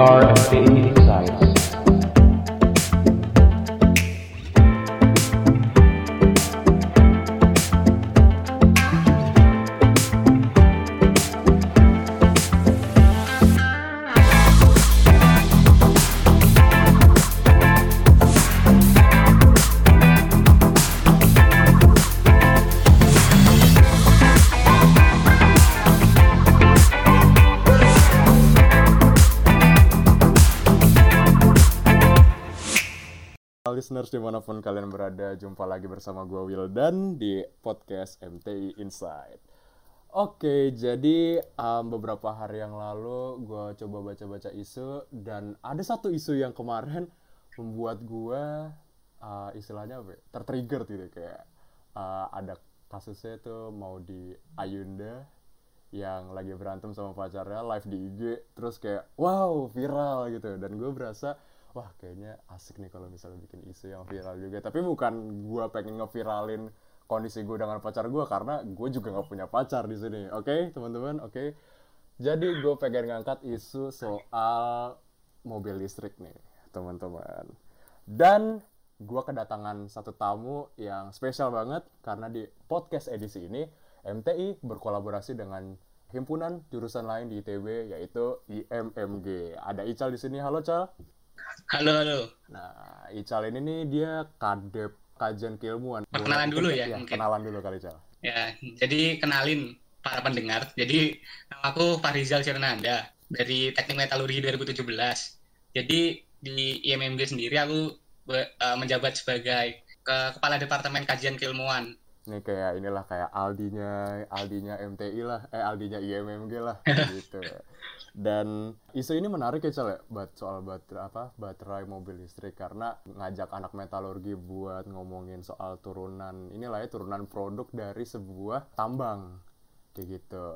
Are. of kalian berada, jumpa lagi bersama gue Wildan di podcast MTI Insight. Oke, jadi um, beberapa hari yang lalu gue coba baca-baca isu dan ada satu isu yang kemarin membuat gue uh, istilahnya apa ya, tertrigger gitu kayak uh, ada kasusnya tuh mau di Ayunda yang lagi berantem sama pacarnya live di IG terus kayak wow viral gitu dan gue berasa wah kayaknya asik nih kalau misalnya bikin isu yang viral juga tapi bukan gue pengen ngeviralin kondisi gue dengan pacar gue karena gue juga nggak punya pacar di sini oke teman-teman oke jadi gue pengen ngangkat isu soal mobil listrik nih teman-teman dan gue kedatangan satu tamu yang spesial banget karena di podcast edisi ini MTI berkolaborasi dengan himpunan jurusan lain di ITB yaitu IMMG. Ada Ical di sini. Halo Cal. Halo, halo. Nah, Ical ini nih dia kadep kajian keilmuan. Perkenalan Boleh- dulu mungkin- ya, mungkin. kenalan dulu kali Cal. Ya, jadi kenalin para pendengar. Jadi nama aku Farizal Sirnanda dari Teknik Metalurgi 2017. Jadi di IMMG sendiri aku be- eh, menjabat sebagai ke- kepala Departemen Kajian Keilmuan. Ini kayak inilah kayak Aldinya Aldinya MTI lah, eh Aldinya IMMG lah gitu. Dan isu ini menarik ya Cal ya, bat soal baterai apa baterai mobil listrik karena ngajak anak metalurgi buat ngomongin soal turunan inilah ya turunan produk dari sebuah tambang kayak gitu.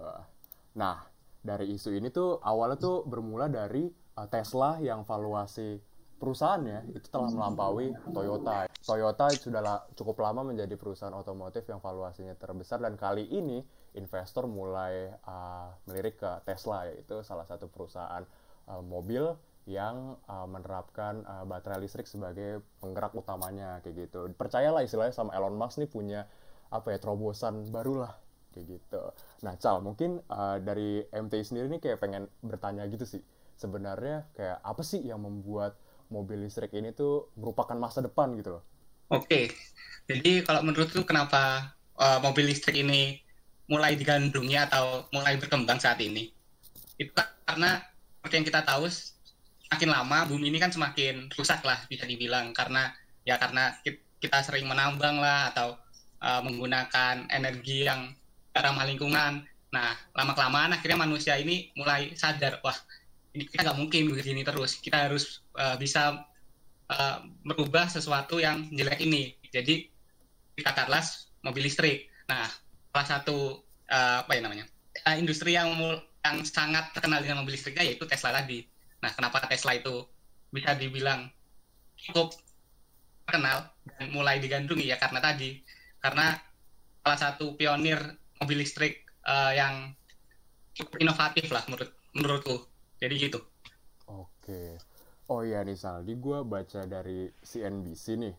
Nah dari isu ini tuh awalnya tuh bermula dari uh, Tesla yang valuasi perusahaannya itu telah melampaui Toyota. Toyota sudah cukup lama menjadi perusahaan otomotif yang valuasinya terbesar dan kali ini investor mulai uh, melirik ke Tesla yaitu salah satu perusahaan uh, mobil yang uh, menerapkan uh, baterai listrik sebagai penggerak utamanya kayak gitu. Percayalah istilahnya sama Elon Musk nih punya apa ya terobosan baru lah kayak gitu. Nah, Cal, mungkin uh, dari MTI sendiri nih kayak pengen bertanya gitu sih. Sebenarnya kayak apa sih yang membuat mobil listrik ini tuh merupakan masa depan gitu loh? Oke, jadi kalau menurutku kenapa eh, mobil listrik ini mulai digandrungi atau mulai berkembang saat ini? Itu karena seperti yang kita tahu, semakin lama bumi ini kan semakin rusak lah bisa dibilang karena ya karena ki- kita sering menambang lah atau eh, menggunakan energi yang ramah lingkungan. Nah, lama kelamaan akhirnya manusia ini mulai sadar, wah kita nggak mungkin begini terus. Kita harus eh, bisa uh, merubah sesuatu yang jelek ini. Jadi katakanlah mobil listrik. Nah, salah satu uh, apa ya namanya uh, industri yang yang sangat terkenal dengan mobil listriknya yaitu Tesla tadi. Nah, kenapa Tesla itu bisa dibilang cukup terkenal dan mulai digandrungi ya karena tadi karena salah satu pionir mobil listrik uh, yang cukup inovatif lah menurut menurutku. Jadi gitu. Oke. Oh iya nih Saldi, gue baca dari CNBC nih,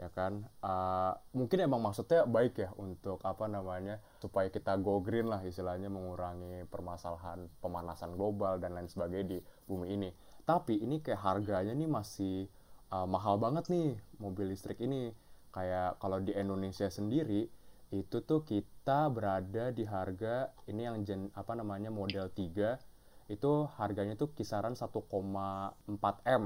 ya kan. Uh, mungkin emang maksudnya baik ya untuk apa namanya supaya kita go green lah istilahnya mengurangi permasalahan pemanasan global dan lain sebagainya di bumi ini. Tapi ini kayak harganya nih masih uh, mahal banget nih mobil listrik ini. Kayak kalau di Indonesia sendiri itu tuh kita berada di harga ini yang gen, apa namanya model 3 itu harganya tuh kisaran 1,4 M.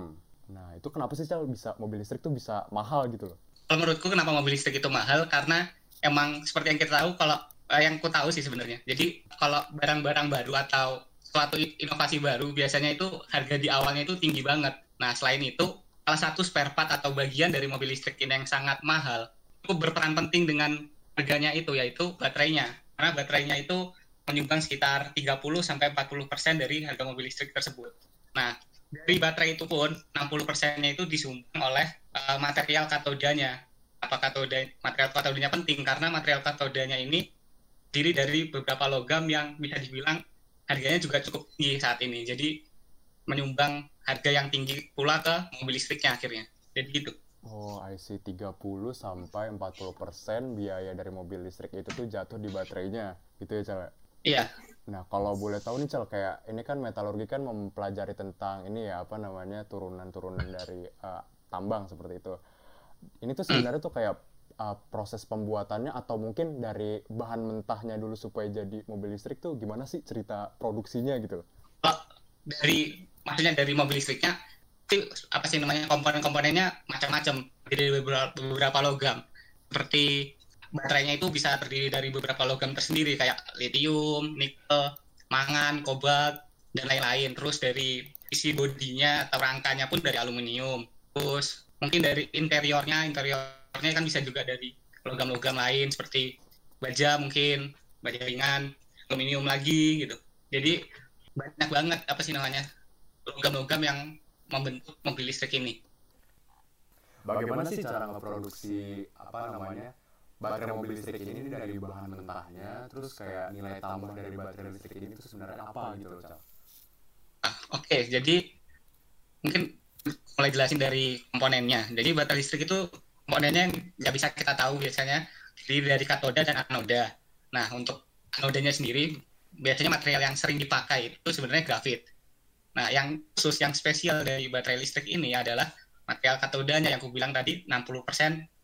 Nah, itu kenapa sih Cal bisa mobil listrik tuh bisa mahal gitu loh? menurutku kenapa mobil listrik itu mahal karena emang seperti yang kita tahu kalau eh, yang ku tahu sih sebenarnya jadi kalau barang-barang baru atau suatu inovasi baru biasanya itu harga di awalnya itu tinggi banget nah selain itu salah satu spare part atau bagian dari mobil listrik ini yang sangat mahal cukup berperan penting dengan harganya itu yaitu baterainya karena baterainya itu menyumbang sekitar 30 sampai 40 persen dari harga mobil listrik tersebut nah dari baterai itu pun 60 persennya itu disumbang oleh uh, material katodanya. Apa katoda material katodanya penting karena material katodanya ini diri dari beberapa logam yang bisa dibilang harganya juga cukup tinggi saat ini. Jadi menyumbang harga yang tinggi pula ke mobil listriknya akhirnya. Jadi gitu. Oh, I see 30 sampai 40% biaya dari mobil listrik itu tuh jatuh di baterainya. Gitu ya, Cal? Iya. Nah, kalau boleh tahu nih, Cal, kayak ini kan metalurgi kan mempelajari tentang ini ya, apa namanya, turunan-turunan dari uh, tambang seperti itu. Ini tuh sebenarnya tuh kayak uh, proses pembuatannya atau mungkin dari bahan mentahnya dulu supaya jadi mobil listrik tuh gimana sih cerita produksinya gitu? Oh, dari maksudnya dari mobil listriknya itu apa sih namanya komponen-komponennya macam-macam dari beberapa, beberapa logam seperti baterainya itu bisa terdiri dari beberapa logam tersendiri kayak lithium, nikel, mangan, kobalt dan lain-lain. Terus dari isi bodinya atau rangkanya pun dari aluminium. Terus mungkin dari interiornya, interiornya kan bisa juga dari logam-logam lain seperti baja mungkin, baja ringan, aluminium lagi gitu. Jadi banyak banget apa sih namanya logam-logam yang membentuk mobil listrik ini. Bagaimana sih cara ngeproduksi apa namanya baterai mobil listrik ini dari bahan mentahnya, terus kayak nilai tambah dari baterai listrik ini itu sebenarnya apa gitu loh, Cal? Ah, Oke, okay. jadi mungkin mulai jelasin dari komponennya. Jadi baterai listrik itu komponennya nggak bisa kita tahu biasanya terdiri dari katoda dan anoda. Nah, untuk anodanya sendiri biasanya material yang sering dipakai itu sebenarnya grafit. Nah, yang khusus yang spesial dari baterai listrik ini adalah material katodanya yang aku bilang tadi 60%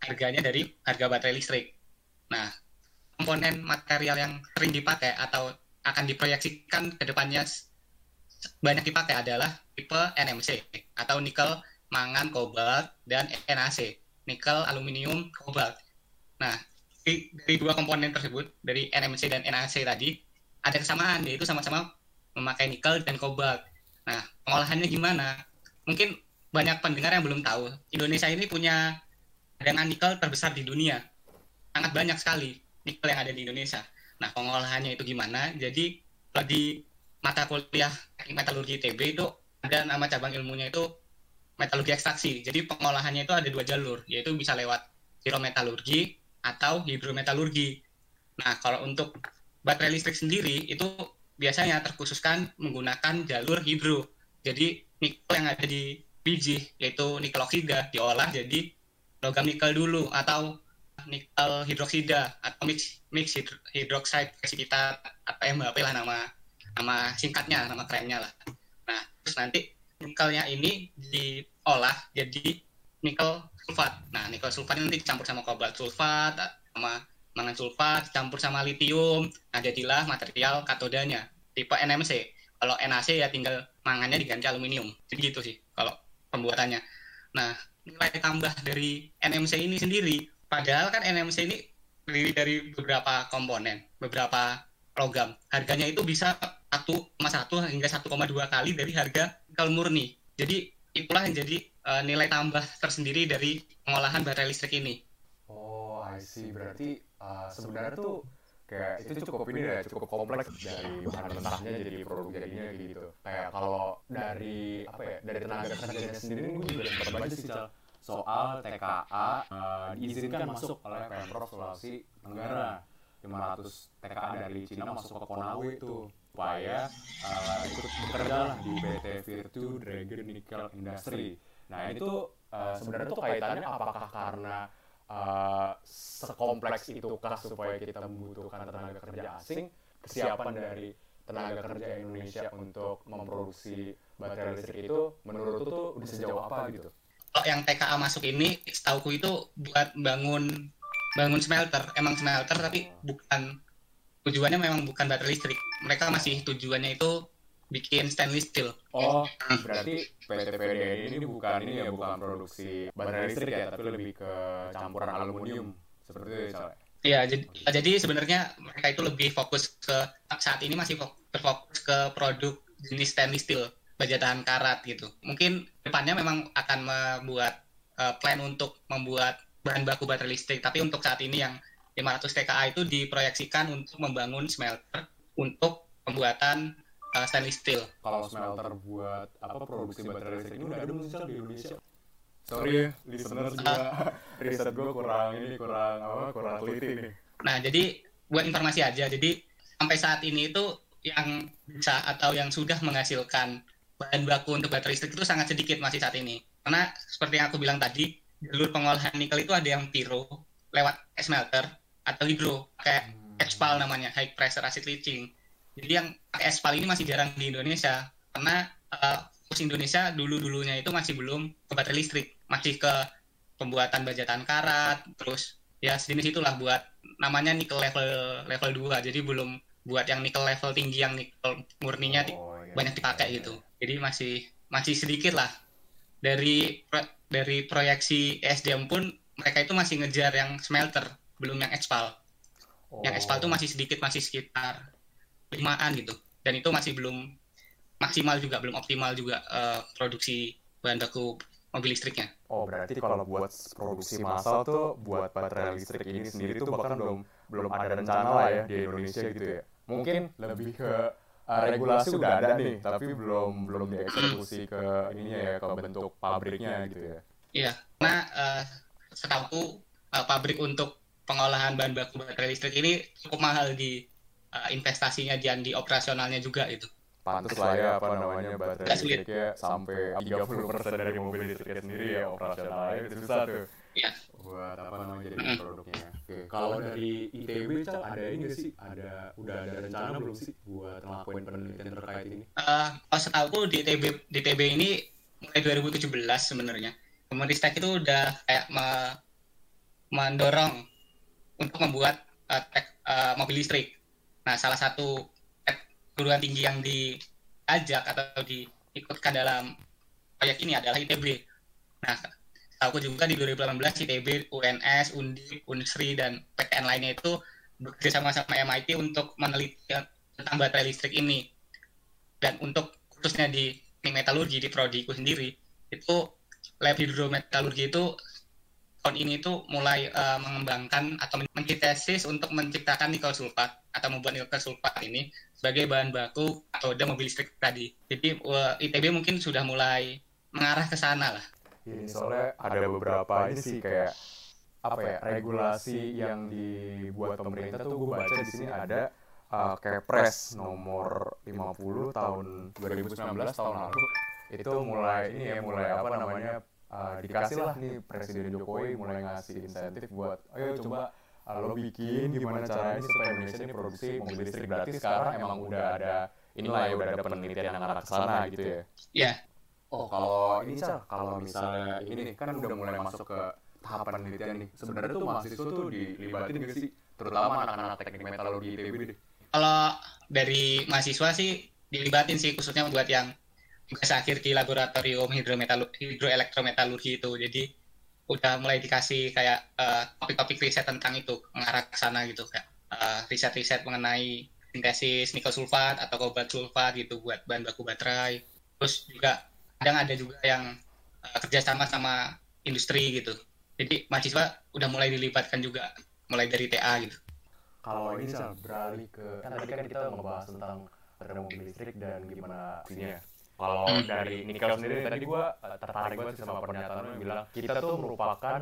harganya dari harga baterai listrik. Nah, komponen material yang sering dipakai atau akan diproyeksikan ke depannya banyak dipakai adalah tipe NMC atau nikel, mangan, kobalt, dan NaC, nikel, aluminium, kobalt. Nah, dari dua komponen tersebut, dari NMC dan NaC tadi, ada kesamaan, yaitu sama-sama memakai nikel dan kobalt. Nah, pengolahannya gimana? Mungkin banyak pendengar yang belum tahu. Indonesia ini punya cadangan nikel terbesar di dunia. Sangat banyak sekali nikel yang ada di Indonesia. Nah, pengolahannya itu gimana? Jadi, kalau di mata kuliah metalurgi ITB itu ada nama cabang ilmunya itu metalurgi ekstraksi. Jadi, pengolahannya itu ada dua jalur, yaitu bisa lewat hidrometalurgi atau hidrometalurgi. Nah, kalau untuk baterai listrik sendiri itu biasanya terkhususkan menggunakan jalur hidro. Jadi nikel yang ada di biji yaitu nikel oksida diolah jadi logam nikel dulu atau nikel hidroksida atau mix mix hidroxide kita apa MHP lah nama nama singkatnya nama kerennya lah. Nah terus nanti nikelnya ini diolah jadi nikel sulfat. Nah nikel sulfat nanti dicampur sama kobalt sulfat sama mangan sulfat dicampur sama litium, nah jadilah material katodanya tipe NMC. Kalau NaC ya tinggal mangannya diganti aluminium. Jadi gitu sih kalau pembuatannya. Nah, nilai tambah dari NMC ini sendiri, padahal kan NMC ini terdiri dari beberapa komponen, beberapa logam. Harganya itu bisa 1,1 hingga 1,2 kali dari harga nikel murni. Jadi itulah yang jadi uh, nilai tambah tersendiri dari pengolahan baterai listrik ini. Oh, I see. Berarti uh, sebenarnya tuh kayak itu cukup ini ya cukup kompleks dari bahan mentahnya jadi produk jadinya gitu. Kayak kalau dari apa ya dari tenaga kerjanya sendiri gue juga sempat baca sih cal. Soal TKA uh, diizinkan masuk oleh pemprov Sulawesi Tenggara. 500 TKA dari Cina masuk ke Konawe itu supaya uh, ikut bekerja lah di PT Virtu Dragon Nickel Industry. Nah itu uh, sebenarnya tuh kaitannya apakah karena uh, sekompleks itukah supaya kita membutuhkan tenaga kerja asing kesiapan dari tenaga kerja Indonesia untuk memproduksi baterai listrik itu menurut tuh udah sejauh apa gitu? Kalau yang TKA masuk ini, setauku itu buat bangun bangun smelter, emang smelter tapi bukan tujuannya memang bukan baterai listrik. Mereka masih tujuannya itu bikin stainless steel. Oh, berarti PT PDN ini bukan ini ya bukan produksi baterai listrik ya, tapi lebih ke campuran aluminium seperti itu ya. Iya, jadi, jadi sebenarnya mereka itu lebih fokus ke saat ini masih berfokus ke produk jenis stainless steel, baja tahan karat gitu. Mungkin depannya memang akan membuat uh, plan untuk membuat bahan baku baterai listrik, tapi untuk saat ini yang 500 TKA itu diproyeksikan untuk membangun smelter untuk pembuatan uh, stainless steel. Kalau smelter buat apa produksi baterai listrik ini udah ada belum di Indonesia? Sorry ya, listeners juga riset gue kurang ini kurang apa kurang teliti nih. Nah jadi buat informasi aja, jadi sampai saat ini itu yang bisa atau yang sudah menghasilkan bahan baku untuk baterai listrik itu sangat sedikit masih saat ini. Karena seperti yang aku bilang tadi, jalur pengolahan nikel itu ada yang pyro lewat smelter atau hidro kayak HPAL namanya, high pressure acid leaching. Jadi yang HPAL ini masih jarang di Indonesia karena uh, Indonesia dulu-dulunya itu masih belum ke baterai listrik, masih ke pembuatan bajatan karat, terus ya sejenis itulah buat namanya nikel level level 2. Jadi belum buat yang nikel level tinggi yang nikel murninya Oh, iya. banyak dipakai gitu. Jadi masih masih sedikit lah dari pro- dari proyeksi ESDM pun mereka itu masih ngejar yang smelter belum yang expal. Yang expal itu Oh. masih sedikit masih sekitar limaan gitu. Dan itu masih belum maksimal juga belum optimal juga eh, produksi bahan baku mobil listriknya. Oh berarti kalau buat produksi massal tuh buat baterai listrik ini sendiri tuh bahkan belum belum ada rencana lah ya di Indonesia gitu ya. Mungkin lebih ke uh, regulasi udah ada nih, tapi belum belum dieksekusi ke ininya ya ke bentuk pabriknya gitu ya. Iya, karena eh, setahu eh, pabrik untuk pengolahan bahan baku baterai listrik ini cukup mahal di eh, investasinya dan di operasionalnya juga itu. Pantes lah ya apa namanya baterai listriknya sampai 30% dari mobil listriknya sendiri ya operasionalnya itu susah tuh. Iya. Buat apa namanya jadi produknya. Oke, kalau dari ITB Cal ada ini nggak sih? Ada udah ada rencana belum sih buat ngelakuin penelitian terkait ini? Eh, kalau setahu di TB di TB ini mulai 2017 sebenarnya Kemenristek itu udah kayak me- mendorong untuk membuat eh, tek- eh, mobil listrik. Nah, salah satu perguruan tinggi yang diajak atau diikutkan dalam proyek ini adalah ITB. Nah, aku juga di 2018 ITB, UNS, Undip, Unsri dan PTN lainnya itu bekerja sama sama MIT untuk meneliti tentang baterai listrik ini dan untuk khususnya di metalurgi di prodiku sendiri itu lab hidrometalurgi itu tahun ini itu mulai eh, mengembangkan atau mencitesis untuk menciptakan nikel sulfat atau membuat nikel sulfat ini sebagai bahan baku atau mobil listrik tadi. Jadi eh, ITB mungkin sudah mulai mengarah ke sana lah. Ini soalnya ada beberapa ini sih kayak apa ya regulasi yang dibuat pemerintah tuh gue baca di sini ada uh, Kepres nomor 50 tahun 2019 tahun lalu itu mulai ini ya mulai apa namanya uh, dikasih lah nih Presiden Jokowi mulai ngasih insentif buat ayo coba lo bikin gimana caranya supaya Indonesia ini produksi mobil listrik berarti sekarang emang udah ada inilah ya udah ada penelitian yang arah ke sana gitu ya. Ya, Oh, kalau ini Cal, kalau misalnya ini nih, kan udah mulai masuk ke tahapan penelitian nih. Sebenarnya tuh mahasiswa tuh dilibatin nggak sih? Terutama anak-anak teknik metalurgi ITB deh. kalau dari mahasiswa sih dilibatin sih khususnya buat yang tugas akhir di laboratorium hidroelektrometalurgi itu. Jadi udah mulai dikasih kayak eh, topik-topik riset tentang itu mengarah ke sana gitu kayak eh, riset-riset mengenai sintesis nikel sulfat atau kobalt sulfat gitu buat bahan baku baterai. Terus juga kadang ada juga yang eh, kerjasama sama industri gitu. Jadi mahasiswa udah mulai dilibatkan juga mulai dari TA gitu. Kalau ini Cal, beralih ke, kan tadi kan kita ngebahas tentang baterai mobil listrik dan gimana fungsinya. Kalau Hmm. dari nikel sendiri, tadi gua uh, tertarik banget sih sama pernyataan lo yang bilang kita tuh merupakan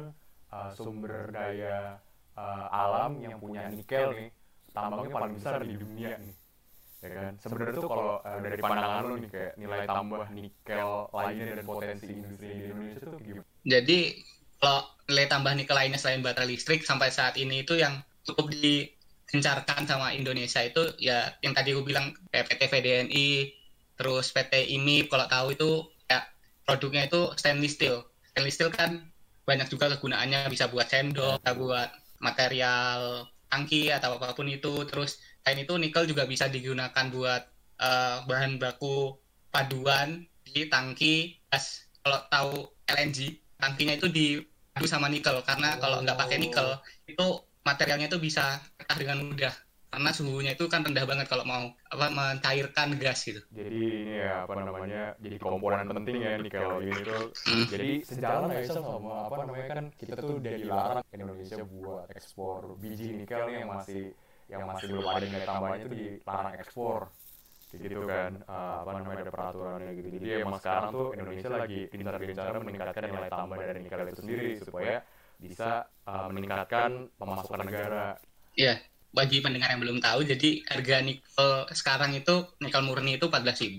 uh, sumber daya uh, alam yang punya nikel nih, tambangnya paling besar di dunia nih. ya kan sebenarnya tuh kalau uh, dari pandangan lo nih kayak nilai tambah nikel lainnya dan potensi industri di Indonesia tuh gimana? Jadi kalau nilai tambah nikel lainnya selain baterai listrik sampai saat ini itu yang cukup digencarkan sama Indonesia itu ya yang tadi gue bilang kayak PT VDNI, terus PT IMIP kalau tahu itu ya produknya itu stainless steel. Stainless steel kan banyak juga kegunaannya bisa buat sendok, bisa buat material tangki atau apa pun itu. Terus selain itu nikel juga bisa digunakan buat eh, bahan baku paduan di tangki gas. Kalau tahu LNG, tangkinya itu dipadu sama nikel karena kalau nggak pakai nikel itu materialnya itu bisa pecah dengan mudah karena suhunya itu kan rendah banget kalau mau apa mencairkan gas gitu. Jadi ini ya apa namanya jadi komponen penting ya nikel ini tuh. Hmm. Jadi sejalan ya Isal, sama apa namanya kan kita tuh udah dilarang Indonesia buat ekspor biji nikel nih yang masih yang masih belum ada nilai tambahnya itu dilarang ekspor Kayak gitu kan Eh, apa namanya ada peraturannya gitu jadi emang sekarang tuh Indonesia lagi gencar-gencarnya meningkatkan nilai tambah dari nikel itu sendiri supaya bisa eh, meningkatkan pemasukan negara Iya, bagi pendengar yang belum tahu, jadi harga nikel sekarang itu nikel murni itu 14.000.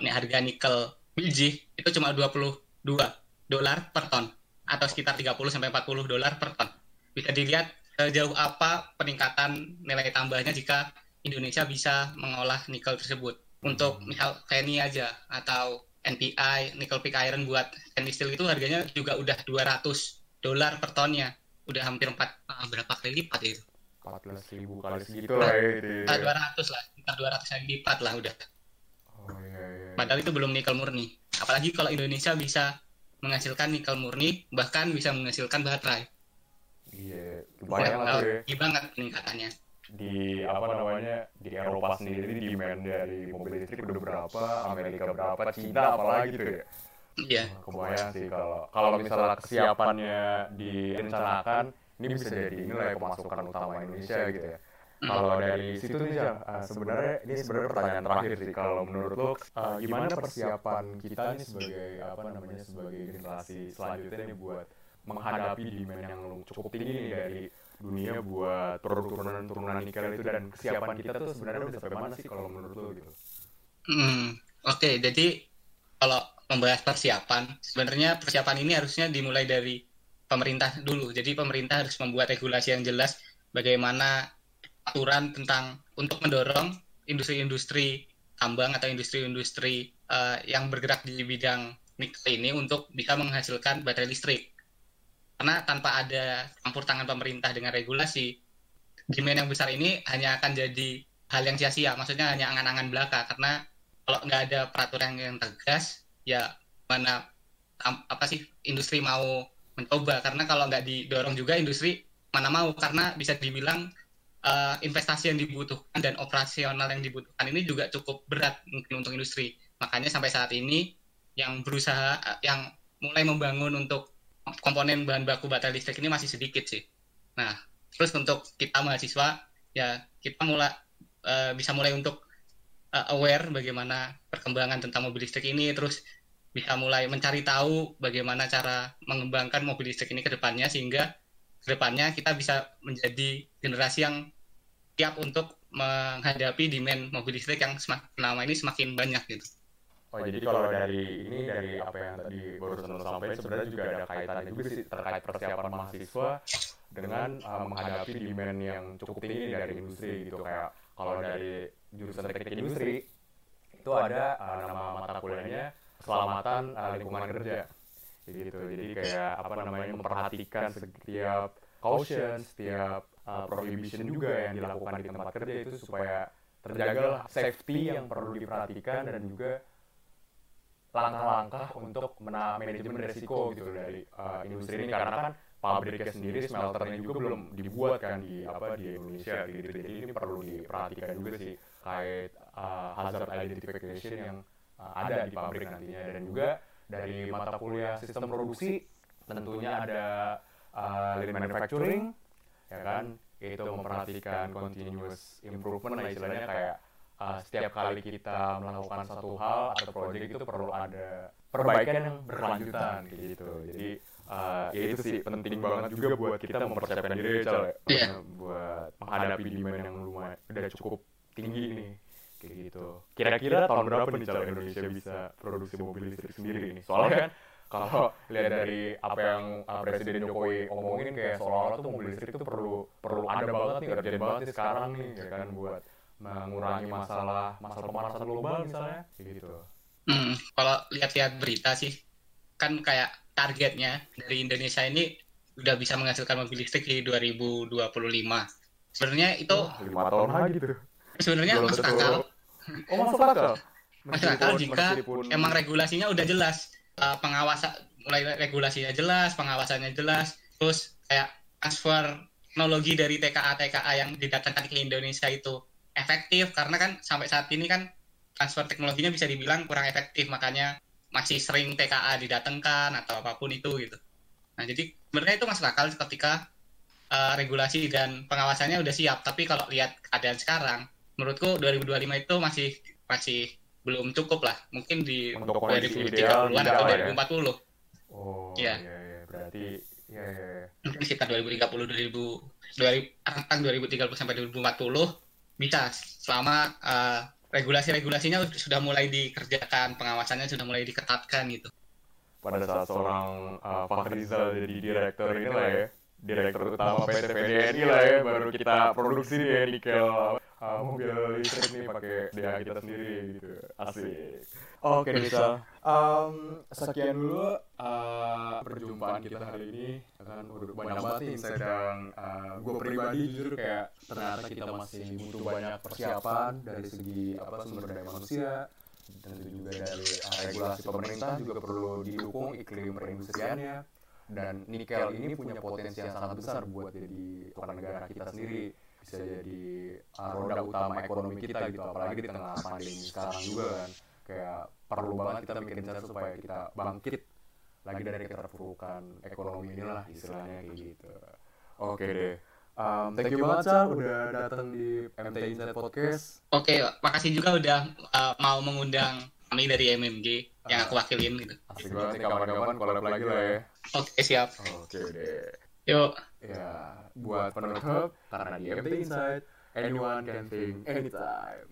Ini harga nikel biji itu cuma 22 dolar per ton atau sekitar 30 sampai 40 dolar per ton. Bisa dilihat sejauh apa peningkatan nilai tambahnya jika Indonesia bisa mengolah nikel tersebut. Untuk misal kayak ini aja atau NPI, nickel pig iron buat stainless steel itu harganya juga udah 200 dolar per tonnya. Udah hampir 4 ah, berapa kali lipat itu? 14 ribu kali segitu lah ya itu ya. Ah, 200 lah, sekitar 200 kali lipat lah udah. Oh iya iya. Padahal itu belum nikel murni. Apalagi kalau Indonesia bisa menghasilkan nikel murni, bahkan bisa menghasilkan baterai. Iya, lumayan lah tuh ya. Banget peningkatannya. Di apa namanya di Eropa sendiri demand dari mobil listrik udah berapa, Amerika berapa, Cina apalagi tuh ya. Iya. Kebayang sih kalau kalau misalnya kesiapannya direncanakan, ini bisa jadi nilai pemasukan utama Indonesia gitu ya. Kalau dari situ nih Jang, eh, sebenarnya ini sebenarnya pertanyaan terakhir sih. Kalau menurut lo, eh, gimana persiapan kita nih sebagai apa namanya sebagai generasi selanjutnya nih buat menghadapi demand yang cukup tinggi nih dari dunia buat produk turunan-turunan nikel itu dan kesiapan kita tuh sebenarnya udah sampai mana sih kalau menurut lo gitu? Hmm, Oke, jadi kalau membahas persiapan, sebenarnya persiapan ini harusnya dimulai dari pemerintah dulu. Jadi pemerintah harus membuat regulasi yang jelas bagaimana aturan tentang untuk mendorong industri-industri tambang atau industri-industri eh, yang bergerak di bidang nikel ini untuk bisa menghasilkan baterai listrik. Karena tanpa ada campur tangan pemerintah dengan regulasi, demand yang besar ini hanya akan jadi hal yang sia-sia. Maksudnya hanya angan-angan belaka karena kalau nggak ada peraturan yang tegas, ya mana apa sih industri mau mencoba? Karena kalau nggak didorong juga industri mana mau? Karena bisa dibilang eh, investasi yang dibutuhkan dan operasional yang dibutuhkan ini juga cukup berat mungkin untuk industri. Makanya sampai saat ini yang berusaha yang mulai membangun untuk komponen bahan baku baterai listrik ini masih sedikit sih. Nah, terus untuk kita mahasiswa ya kita mulai eh, bisa mulai untuk eh, aware bagaimana perkembangan tentang mobil listrik ini, terus bisa mulai mencari tahu bagaimana cara mengembangkan mobil listrik ini ke depannya sehingga ke depannya kita bisa menjadi generasi yang siap untuk menghadapi demand mobil listrik yang semakin ini semakin banyak gitu. Oh jadi kalau dari ini dari apa yang tadi barusan sampaikan sebenarnya juga ada kaitannya juga sih terkait persiapan mahasiswa dengan uh, menghadapi demand yang cukup tinggi dari industri gitu kayak kalau dari jurusan teknik industri itu ada uh, nama mata kuliahnya keselamatan uh, lingkungan kerja. Gitu. Jadi kayak apa namanya memperhatikan setiap caution setiap uh, prohibition juga yang dilakukan di tempat kerja itu supaya terjaga safety yang perlu diperhatikan dan juga langkah-langkah untuk manajemen resiko gitu dari uh, industri ini. Karena kan pabriknya sendiri smelternya juga belum dibuat kan di apa di Indonesia gitu. Jadi ini perlu diperhatikan juga sih. Kait uh, hazard identification yang uh, ada di pabrik nantinya. dan juga dari mata kuliah sistem produksi tentunya ada uh, lean manufacturing ya kan? itu memperhatikan continuous improvement lah istilahnya kayak uh, setiap kali kita melakukan satu hal atau proyek itu perlu ada perbaikan yang berkelanjutan kayak gitu. Jadi uh, ya itu sih penting banget juga buat kita mempersiapkan diri ya. Iya. buat menghadapi demand yang lumayan udah cukup tinggi nih kayak gitu kira-kira tahun berapa nih Cal Indonesia bisa produksi mobil listrik sendiri ini soalnya kan kalau lihat dari apa yang uh, Presiden Jokowi omongin kayak seolah-olah tuh mobil listrik itu perlu perlu ada banget nih urgent banget nih sekarang nih ya kan buat mengurangi masalah masalah pemanasan global misalnya kayak gitu. Hmm, kalau lihat-lihat berita sih, kan kayak targetnya dari Indonesia ini udah bisa menghasilkan mobil listrik di 2025. Sebenarnya itu lima tahun lagi tuh. sebenarnya masuk akal, Oh masuk akal. masuk akal jika emang regulasinya udah jelas, uh, pengawasan mulai regulasinya jelas, pengawasannya jelas, terus kayak transfer teknologi dari TKA TKA yang didatangkan ke Indonesia itu efektif karena kan sampai saat ini kan transfer teknologinya bisa dibilang kurang efektif makanya masih sering TKA didatangkan atau apa pun itu gitu. Nah jadi sebenarnya itu masuk akal ketika uh, regulasi dan pengawasannya udah siap. Tapi kalau lihat keadaan sekarang, menurutku 2025 itu masih masih belum cukup lah. Mungkin di Untuk kondisi ideal 2030-an tidak atau lah ya. 2040. Oh Iya. iya iya berarti iya. iya. Mungkin sekitar 2030 2000 2000 rentang 2030 sampai 2040 bisa selama uh, regulasi-regulasinya sudah mulai dikerjakan, pengawasannya sudah mulai diketatkan gitu. pada saat seorang uh, Fahrizal jadi direktur ini lah ya direktur utama PT PDNI lah ya baru kita produksi nih ya nikel uh, mobil listrik nih pakai DH kita sendiri gitu. Asik. Oke Rizal um, sekian dulu uh, perjumpaan kita hari ini. Kan udah banyak banget nih insight yang uh, gue pribadi jujur kayak ternyata kita masih butuh banyak persiapan dari segi apa sumber daya manusia dan juga dari uh, regulasi pemerintah juga perlu didukung iklim perindustriannya dan nikel ini punya potensi yang sangat besar buat jadi tuan negara kita sendiri bisa jadi uh, roda utama ekonomi kita gitu apalagi di tengah pandemi sekarang juga kan. kayak perlu banget kita mikirin cara supaya kita bangkit lagi dari keterpurukan ekonomi inilah istilahnya kayak gitu. Oke deh. Um, thank you banget Sal udah datang di MT Inside Podcast. Oke, makasih juga udah uh, mau mengundang kami dari MMG yang aku wakilin gitu. asik banget nih kawan-kawan collab lagi lah ya. Oke, siap. oke deh. Yuk. Ya, buat penutup, karena di MT Insight, anyone can think anytime.